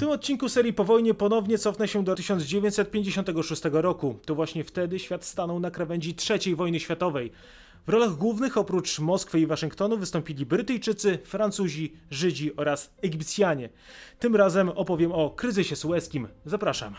tym odcinku serii po wojnie ponownie cofnę się do 1956 roku. To właśnie wtedy świat stanął na krawędzi III wojny światowej. W rolach głównych oprócz Moskwy i Waszyngtonu wystąpili Brytyjczycy, Francuzi, Żydzi oraz Egipcjanie. Tym razem opowiem o kryzysie sueskim. Zapraszam.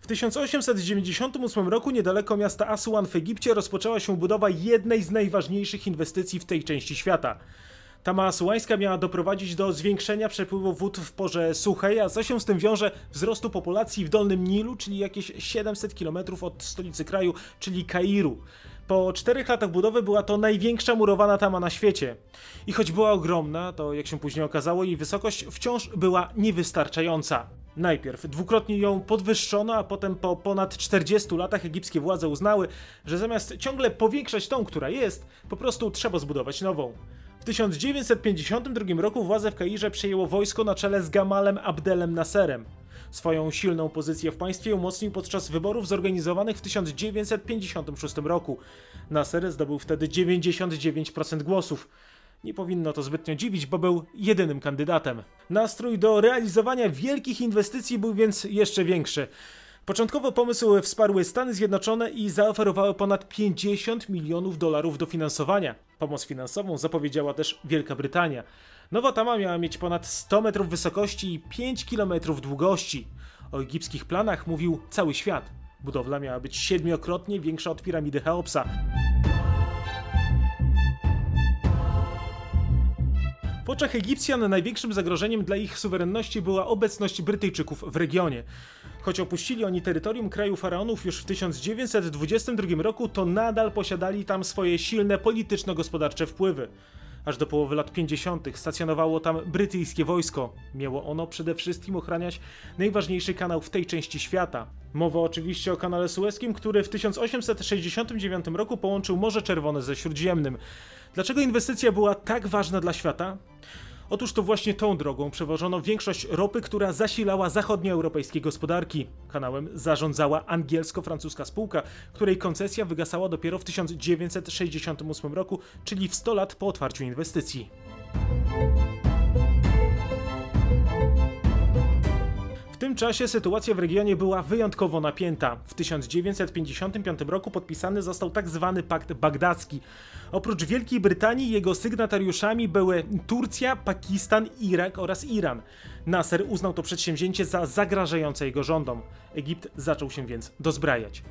W 1898 roku niedaleko miasta Aswan w Egipcie rozpoczęła się budowa jednej z najważniejszych inwestycji w tej części świata. Tama asuańska miała doprowadzić do zwiększenia przepływu wód w porze suchej, a co się z tym wiąże wzrostu populacji w Dolnym Nilu, czyli jakieś 700 km od stolicy kraju, czyli Kairu. Po czterech latach budowy była to największa murowana tama na świecie. I choć była ogromna, to jak się później okazało, jej wysokość wciąż była niewystarczająca. Najpierw dwukrotnie ją podwyższono, a potem po ponad 40 latach egipskie władze uznały, że zamiast ciągle powiększać tą, która jest, po prostu trzeba zbudować nową. W 1952 roku władze w Kairze przejęło wojsko na czele z Gamalem Abdelem Nasserem. Swoją silną pozycję w państwie umocnił podczas wyborów zorganizowanych w 1956 roku. Nasser zdobył wtedy 99% głosów. Nie powinno to zbytnio dziwić, bo był jedynym kandydatem. Nastrój do realizowania wielkich inwestycji był więc jeszcze większy. Początkowo pomysł wsparły Stany Zjednoczone i zaoferowały ponad 50 milionów dolarów dofinansowania. Pomoc finansową zapowiedziała też Wielka Brytania. Nowa tama miała mieć ponad 100 metrów wysokości i 5 kilometrów długości. O egipskich planach mówił cały świat. Budowla miała być siedmiokrotnie większa od piramidy Cheopsa. W oczach Egipcjan największym zagrożeniem dla ich suwerenności była obecność Brytyjczyków w regionie. Choć opuścili oni terytorium kraju faraonów już w 1922 roku, to nadal posiadali tam swoje silne polityczno-gospodarcze wpływy. Aż do połowy lat 50. stacjonowało tam brytyjskie wojsko. Miało ono przede wszystkim ochraniać najważniejszy kanał w tej części świata. Mowa oczywiście o kanale sueskim, który w 1869 roku połączył Morze Czerwone ze Śródziemnym. Dlaczego inwestycja była tak ważna dla świata? Otóż to właśnie tą drogą przewożono większość ropy, która zasilała zachodnioeuropejskie gospodarki. Kanałem zarządzała angielsko-francuska spółka, której koncesja wygasała dopiero w 1968 roku, czyli w 100 lat po otwarciu inwestycji. Tym czasie sytuacja w regionie była wyjątkowo napięta. W 1955 roku podpisany został tak zwany Pakt Bagdacki. Oprócz Wielkiej Brytanii jego sygnatariuszami były Turcja, Pakistan, Irak oraz Iran. Nasser uznał to przedsięwzięcie za zagrażające jego rządom. Egipt zaczął się więc dozbrajać.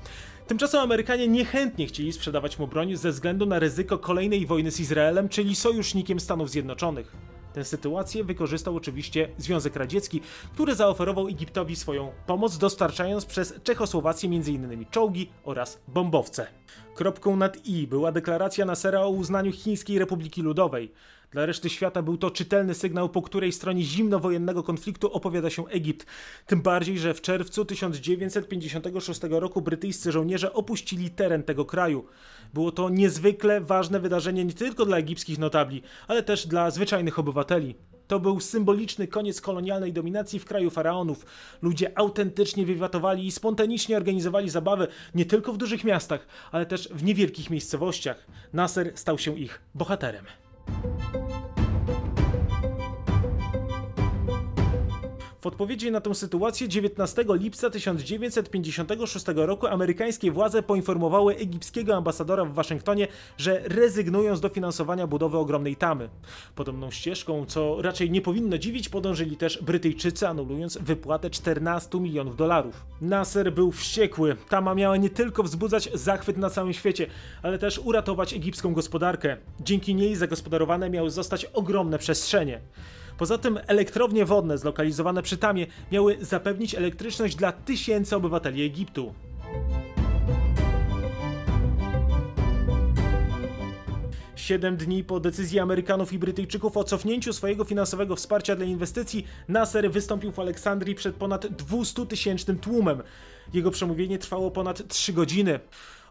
Tymczasem Amerykanie niechętnie chcieli sprzedawać mu broń ze względu na ryzyko kolejnej wojny z Izraelem, czyli sojusznikiem Stanów Zjednoczonych. Tę sytuację wykorzystał oczywiście Związek Radziecki, który zaoferował Egiptowi swoją pomoc, dostarczając przez Czechosłowację m.in. czołgi oraz bombowce. Kropką nad i była deklaracja Nasera o uznaniu Chińskiej Republiki Ludowej. Dla reszty świata był to czytelny sygnał, po której stronie zimnowojennego konfliktu opowiada się Egipt. Tym bardziej, że w czerwcu 1956 roku brytyjscy żołnierze opuścili teren tego kraju. Było to niezwykle ważne wydarzenie nie tylko dla egipskich notabli, ale też dla zwyczajnych obywateli. To był symboliczny koniec kolonialnej dominacji w kraju faraonów. Ludzie autentycznie wiwatowali i spontanicznie organizowali zabawy nie tylko w dużych miastach, ale też w niewielkich miejscowościach. Nasser stał się ich bohaterem. W odpowiedzi na tę sytuację 19 lipca 1956 roku amerykańskie władze poinformowały egipskiego ambasadora w Waszyngtonie, że rezygnują z dofinansowania budowy ogromnej tamy. Podobną ścieżką, co raczej nie powinno dziwić, podążyli też Brytyjczycy, anulując wypłatę 14 milionów dolarów. Nasser był wściekły. Tama miała nie tylko wzbudzać zachwyt na całym świecie, ale też uratować egipską gospodarkę. Dzięki niej zagospodarowane miały zostać ogromne przestrzenie. Poza tym elektrownie wodne zlokalizowane przy Tamie miały zapewnić elektryczność dla tysięcy obywateli Egiptu. Siedem dni po decyzji Amerykanów i Brytyjczyków o cofnięciu swojego finansowego wsparcia dla inwestycji, Nasser wystąpił w Aleksandrii przed ponad 200 tysięcznym tłumem. Jego przemówienie trwało ponad 3 godziny.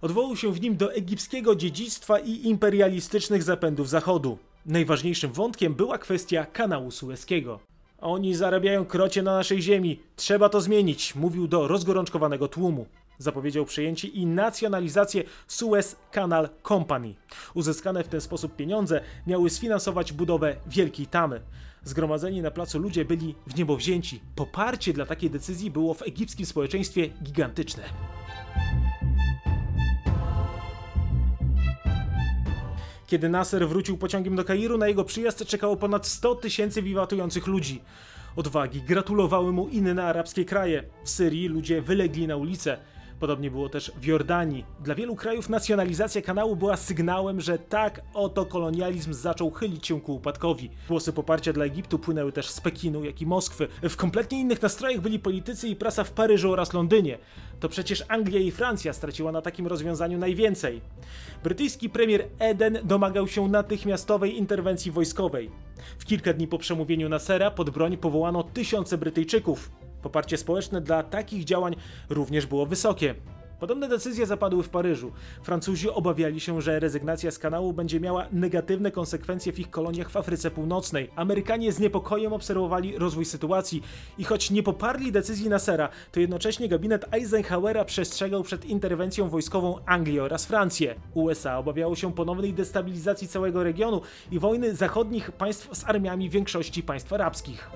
Odwołał się w nim do egipskiego dziedzictwa i imperialistycznych zapędów Zachodu. Najważniejszym wątkiem była kwestia kanału sueskiego. Oni zarabiają krocie na naszej ziemi, trzeba to zmienić, mówił do rozgorączkowanego tłumu. Zapowiedział przejęcie i nacjonalizację Suez Canal Company. Uzyskane w ten sposób pieniądze miały sfinansować budowę Wielkiej Tamy. Zgromadzeni na placu ludzie byli w niebo wzięci. Poparcie dla takiej decyzji było w egipskim społeczeństwie gigantyczne. Kiedy Nasser wrócił pociągiem do Kairu, na jego przyjazd czekało ponad 100 tysięcy wiwatujących ludzi. Odwagi gratulowały mu inne arabskie kraje. W Syrii ludzie wylegli na ulice. Podobnie było też w Jordanii. Dla wielu krajów nacjonalizacja kanału była sygnałem, że tak oto kolonializm zaczął chylić się ku upadkowi. Głosy poparcia dla Egiptu płynęły też z Pekinu, jak i Moskwy. W kompletnie innych nastrojach byli politycy i prasa w Paryżu oraz Londynie. To przecież Anglia i Francja straciła na takim rozwiązaniu najwięcej. Brytyjski premier Eden domagał się natychmiastowej interwencji wojskowej. W kilka dni po przemówieniu Nasera pod broń powołano tysiące Brytyjczyków. Poparcie społeczne dla takich działań również było wysokie. Podobne decyzje zapadły w Paryżu. Francuzi obawiali się, że rezygnacja z kanału będzie miała negatywne konsekwencje w ich koloniach w Afryce Północnej. Amerykanie z niepokojem obserwowali rozwój sytuacji i choć nie poparli decyzji Nassera, to jednocześnie gabinet Eisenhowera przestrzegał przed interwencją wojskową Anglii oraz Francję. USA obawiało się ponownej destabilizacji całego regionu i wojny zachodnich państw z armiami większości państw arabskich.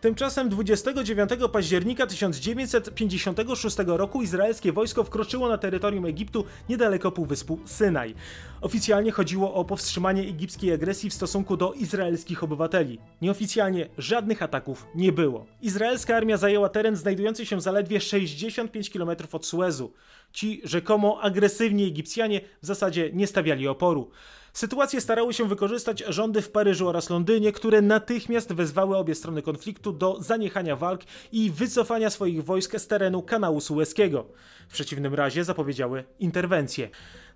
Tymczasem 29 października 1956 roku izraelskie wojsko wkroczyło na terytorium Egiptu niedaleko półwyspu Synaj. Oficjalnie chodziło o powstrzymanie egipskiej agresji w stosunku do izraelskich obywateli. Nieoficjalnie żadnych ataków nie było. Izraelska armia zajęła teren znajdujący się zaledwie 65 km od Suezu. Ci rzekomo agresywni Egipcjanie w zasadzie nie stawiali oporu. Sytuację starały się wykorzystać rządy w Paryżu oraz Londynie, które natychmiast wezwały obie strony konfliktu do zaniechania walk i wycofania swoich wojsk z terenu kanału Sueskiego. W przeciwnym razie zapowiedziały interwencję.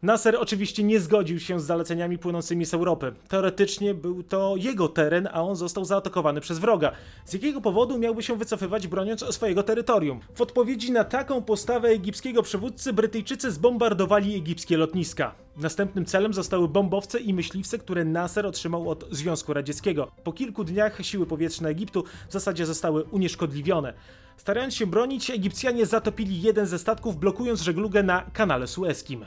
Nasser oczywiście nie zgodził się z zaleceniami płynącymi z Europy. Teoretycznie był to jego teren, a on został zaatakowany przez wroga. Z jakiego powodu miałby się wycofywać broniąc swojego terytorium? W odpowiedzi na taką postawę egipskiego przywódcy Brytyjczycy zbombardowali egipskie lotniska. Następnym celem zostały bombowce i myśliwce, które Nasser otrzymał od Związku Radzieckiego. Po kilku dniach siły powietrzne Egiptu w zasadzie zostały unieszkodliwione. Starając się bronić, Egipcjanie zatopili jeden ze statków, blokując żeglugę na kanale sueskim.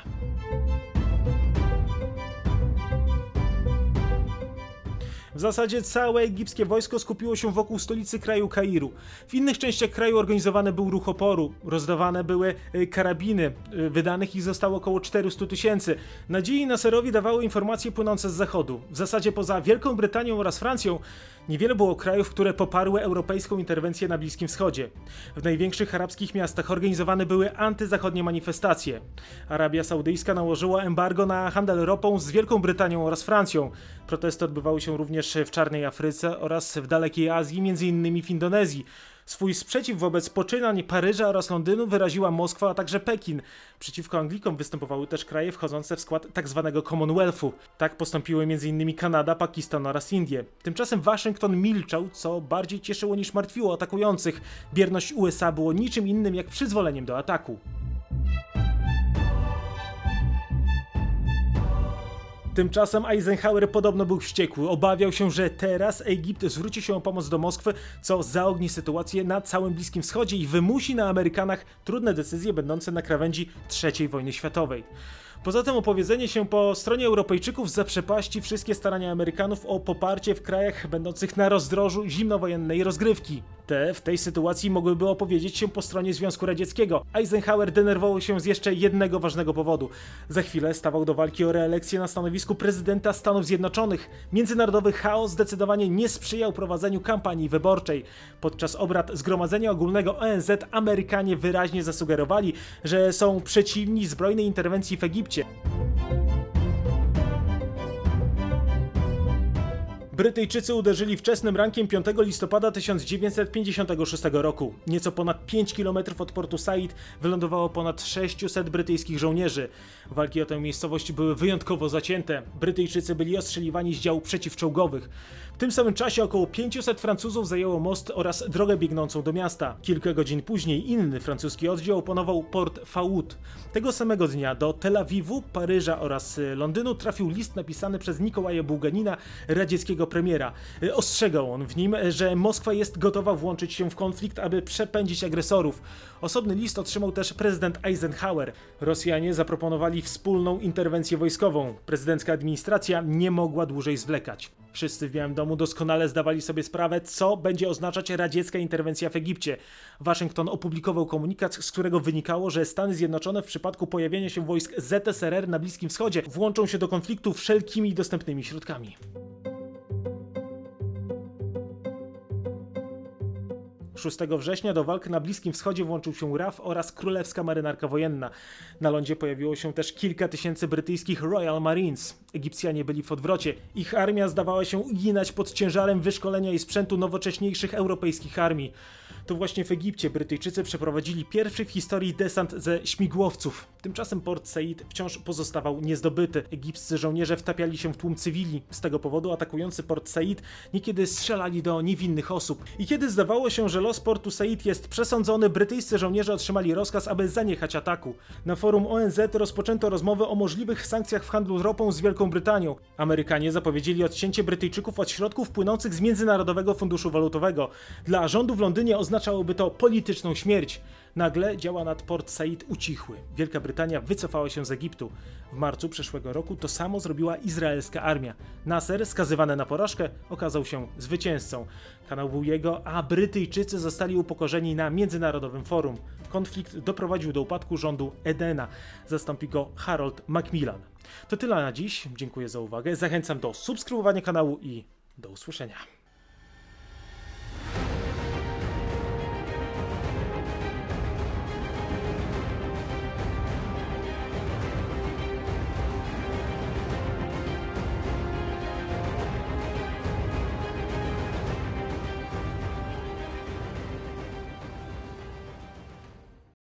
W zasadzie całe egipskie wojsko skupiło się wokół stolicy kraju Kairu. W innych częściach kraju organizowany był ruch oporu, rozdawane były e, karabiny, e, wydanych ich zostało około 400 tysięcy. Nadziei Nasserowi dawały informacje płynące z zachodu. W zasadzie poza Wielką Brytanią oraz Francją niewiele było krajów, które poparły europejską interwencję na Bliskim Wschodzie. W największych arabskich miastach organizowane były antyzachodnie manifestacje. Arabia Saudyjska nałożyła embargo na handel ropą z Wielką Brytanią oraz Francją. Protesty odbywały się również w Czarnej Afryce oraz w dalekiej Azji, m.in. w Indonezji. Swój sprzeciw wobec poczynań Paryża oraz Londynu wyraziła Moskwa, a także Pekin. Przeciwko Anglikom występowały też kraje wchodzące w skład tzw. Tak Commonwealthu. Tak postąpiły m.in. Kanada, Pakistan oraz Indie. Tymczasem Waszyngton milczał, co bardziej cieszyło niż martwiło atakujących. Bierność USA było niczym innym jak przyzwoleniem do ataku. Tymczasem Eisenhower podobno był wściekły. Obawiał się, że teraz Egipt zwróci się o pomoc do Moskwy, co zaogni sytuację na całym Bliskim Wschodzie i wymusi na Amerykanach trudne decyzje będące na krawędzi III wojny światowej. Poza tym opowiedzenie się po stronie Europejczyków zaprzepaści wszystkie starania Amerykanów o poparcie w krajach będących na rozdrożu zimnowojennej rozgrywki. Te w tej sytuacji mogłyby opowiedzieć się po stronie Związku Radzieckiego. Eisenhower denerwował się z jeszcze jednego ważnego powodu. Za chwilę stawał do walki o reelekcję na stanowisku prezydenta Stanów Zjednoczonych. Międzynarodowy chaos zdecydowanie nie sprzyjał prowadzeniu kampanii wyborczej. Podczas obrad Zgromadzenia Ogólnego ONZ Amerykanie wyraźnie zasugerowali, że są przeciwni zbrojnej interwencji w Egipcie. Brytyjczycy uderzyli wczesnym rankiem 5 listopada 1956 roku. Nieco ponad 5 km od portu Said wylądowało ponad 600 brytyjskich żołnierzy. Walki o tę miejscowość były wyjątkowo zacięte. Brytyjczycy byli ostrzeliwani z działów przeciwczołgowych. W tym samym czasie około 500 Francuzów zajęło most oraz drogę biegnącą do miasta. Kilka godzin później inny francuski oddział opanował port Faoud. Tego samego dnia do Tel Awiwu, Paryża oraz y, Londynu trafił list napisany przez Nikołaja Bułganina, radzieckiego premiera. Y, Ostrzegał on w nim, że Moskwa jest gotowa włączyć się w konflikt, aby przepędzić agresorów. Osobny list otrzymał też prezydent Eisenhower. Rosjanie zaproponowali wspólną interwencję wojskową. Prezydencka administracja nie mogła dłużej zwlekać. Wszyscy w Białym Domu doskonale zdawali sobie sprawę, co będzie oznaczać radziecka interwencja w Egipcie. Waszyngton opublikował komunikat, z którego wynikało, że Stany Zjednoczone w przypadku pojawienia się wojsk ZSRR na Bliskim Wschodzie włączą się do konfliktu wszelkimi dostępnymi środkami. 6 września do walk na Bliskim Wschodzie włączył się RAF oraz Królewska Marynarka Wojenna. Na lądzie pojawiło się też kilka tysięcy brytyjskich Royal Marines. Egipcjanie byli w odwrocie. Ich armia zdawała się uginać pod ciężarem wyszkolenia i sprzętu nowocześniejszych europejskich armii. To właśnie w Egipcie Brytyjczycy przeprowadzili pierwszy w historii desant ze śmigłowców. Tymczasem Port Said wciąż pozostawał niezdobyty. Egipscy żołnierze wtapiali się w tłum cywili. Z tego powodu atakujący Port Said niekiedy strzelali do niewinnych osób. I kiedy zdawało się, że los portu Said jest przesądzony, brytyjscy żołnierze otrzymali rozkaz, aby zaniechać ataku. Na forum ONZ rozpoczęto rozmowę o możliwych sankcjach w handlu ropą z Wielką Brytanią. Amerykanie zapowiedzieli odcięcie Brytyjczyków od środków płynących z Międzynarodowego Funduszu Walutowego. Dla rządu w Londynie oznaczałoby to polityczną śmierć. Nagle działa nad Port Said ucichły. Wielka Brytania wycofała się z Egiptu. W marcu przeszłego roku to samo zrobiła izraelska armia. Nasser, skazywany na porażkę, okazał się zwycięzcą. Kanał był jego, a Brytyjczycy zostali upokorzeni na międzynarodowym forum. Konflikt doprowadził do upadku rządu Edena. Zastąpi go Harold Macmillan. To tyle na dziś. Dziękuję za uwagę. Zachęcam do subskrybowania kanału i do usłyszenia.